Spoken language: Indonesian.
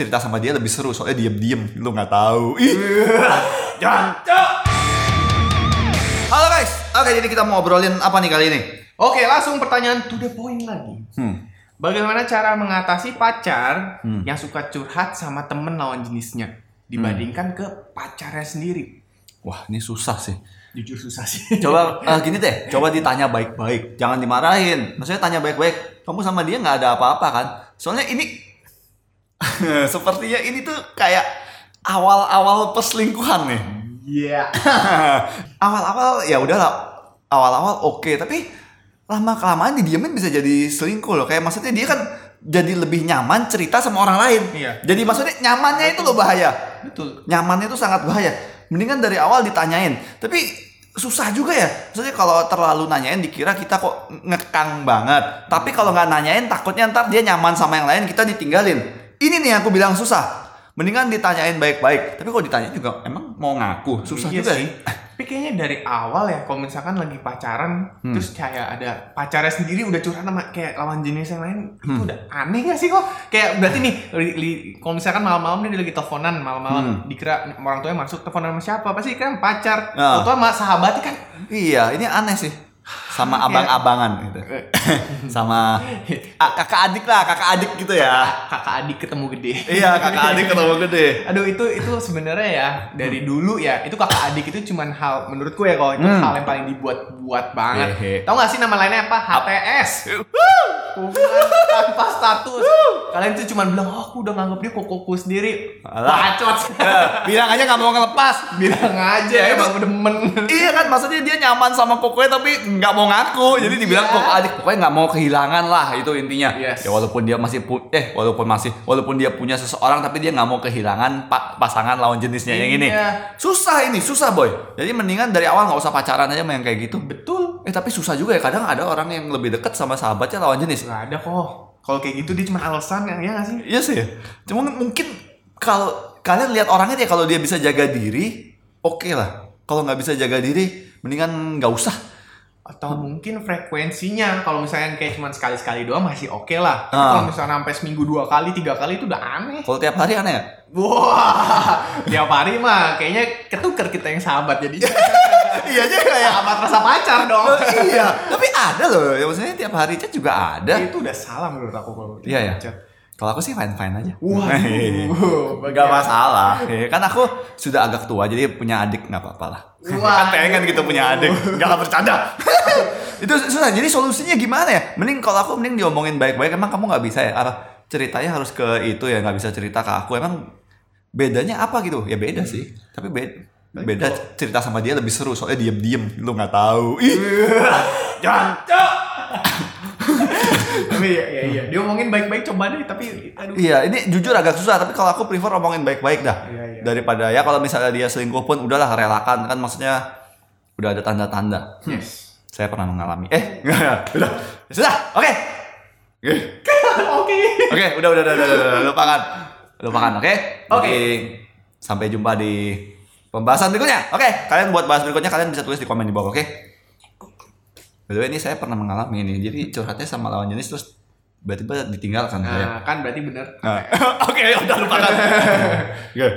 cerita sama dia lebih seru soalnya diem-diem lu nggak tahu. Ih. Jangan. Halo guys, oke jadi kita mau ngobrolin apa nih kali ini? Oke, langsung pertanyaan to the point lagi. Hmm. Bagaimana cara mengatasi pacar Hmm. yang suka curhat sama temen lawan jenisnya dibandingkan ke pacarnya sendiri? Wah ini susah sih. Jujur susah sih. Coba eh, gini deh, coba ditanya baik-baik, jangan dimarahin. Maksudnya tanya baik-baik. Kamu sama dia nggak ada apa-apa kan? Soalnya ini sepertinya ini tuh kayak awal-awal perselingkuhan nih. Iya. awal-awal ya udahlah awal-awal oke tapi lama kelamaan didiemin bisa jadi selingkuh loh kayak maksudnya dia kan jadi lebih nyaman cerita sama orang lain Iya. jadi maksudnya nyamannya itu loh bahaya Betul. nyamannya itu sangat bahaya mendingan dari awal ditanyain tapi susah juga ya maksudnya kalau terlalu nanyain dikira kita kok ngekang banget tapi kalau nggak nanyain takutnya ntar dia nyaman sama yang lain kita ditinggalin ini nih yang aku bilang susah mendingan ditanyain baik-baik tapi kalau ditanya juga emang mau ngaku susah Iya juga sih. Tapi kayaknya dari awal ya, kalau misalkan lagi pacaran, Hmm. terus kayak ada pacarnya sendiri udah curhat sama kayak lawan jenis yang lain, itu Hmm. udah aneh gak sih kok? Kayak berarti nih, kalau misalkan malam-malam dia lagi teleponan, malam-malam Hmm. dikira orang tuanya masuk teleponan sama siapa? Pasti kan pacar. Ah. Atau sama sahabatnya kan Iya, ini aneh sih. Sama abang-abangan gitu. Sama a- kakak adik lah, kakak adik gitu ya. kakak adik ketemu gede. iya, kakak adik ketemu gede. Aduh itu itu sebenarnya ya dari dulu ya itu kakak adik itu cuman hal menurutku ya kalau itu Hmm. hal yang paling dibuat-buat banget. Tahu gak sih nama lainnya apa? HTS. Hubungan tanpa status. Kalian tuh cuman bilang, oh, aku udah nganggap dia kokoku sendiri. Alah. Bacot. Ya, bilang aja nggak mau ngelepas. bilang aja Ya, kamu demen. iya kan, maksudnya dia nyaman sama kokoe tapi nggak mau ngaku. Jadi dibilang Iya. kok adik pokoknya nggak mau kehilangan lah itu intinya. Yes. Ya walaupun dia masih pu eh walaupun masih walaupun dia punya seseorang tapi dia nggak mau kehilangan pa- pasangan lawan jenisnya yang ini. Iya. Susah ini, susah boy. Jadi mendingan dari awal nggak usah pacaran aja sama yang kayak gitu. Betul. Eh tapi susah juga ya kadang ada orang yang lebih dekat sama sahabatnya lawan jenis. Gak ada kok. Kalau kayak gitu dia cuma alasan ya, ya gak sih? Iya sih. Cuma mungkin kalau kalian lihat orangnya deh kalau dia bisa jaga diri, oke lah. Kalau nggak bisa jaga diri, mendingan nggak usah. atau mungkin frekuensinya kalau misalnya kayak cuma sekali-sekali doang masih oke lah Tapi Ah. kalau misalnya sampai seminggu dua kali tiga kali itu udah aneh Kalau tiap hari aneh ya? wah tiap hari mah kayaknya ketuker kita yang sahabat jadi iya aja kayak. sahabat rasa pacar dong Oh, iya. Tapi ada loh. Ya maksudnya tiap hari chat juga ada. itu udah salah menurut aku kalau Iya ya. chat. Kalau aku sih fine fine aja. Waduh, Gak masalah. Ya, kan aku sudah agak tua jadi punya adik nggak apa-apa lah. Wah. kan pengen gitu punya adik. Gak lah bercanda. itu susah. Jadi solusinya gimana ya? Mending kalau aku mending diomongin baik-baik. Emang kamu nggak bisa ya? Ceritanya harus ke itu ya? Nggak bisa cerita ke aku. Emang bedanya apa gitu? Ya beda sih. Tapi beda. Beda cerita sama dia lebih seru soalnya diem-diem lu nggak tahu. Ih, jangan tapi ya, ya, iya dia ngomongin baik-baik coba deh tapi aduh Iya, ini jujur agak susah, tapi kalau aku prefer omongin baik-baik dah. Iya, iya. Daripada ya kalau misalnya dia selingkuh pun udahlah relakan kan maksudnya udah ada tanda-tanda. Hmm, yes Saya pernah mengalami. Eh, udah. Sudah, oke. Oke. oke Oke, udah, udah, udah, udah, udah, udah, lupakan. Lupakan, oke? Oke. Jadi, sampai jumpa di pembahasan berikutnya. Oke, kalian buat bahas berikutnya kalian bisa tulis di komen di bawah, oke? By the way, ini saya pernah mengalami ini. Jadi curhatnya sama lawan jenis terus tiba-tiba ditinggalkan saya. nah kan berarti bener Nah, Oke, udah lupakan. Oke.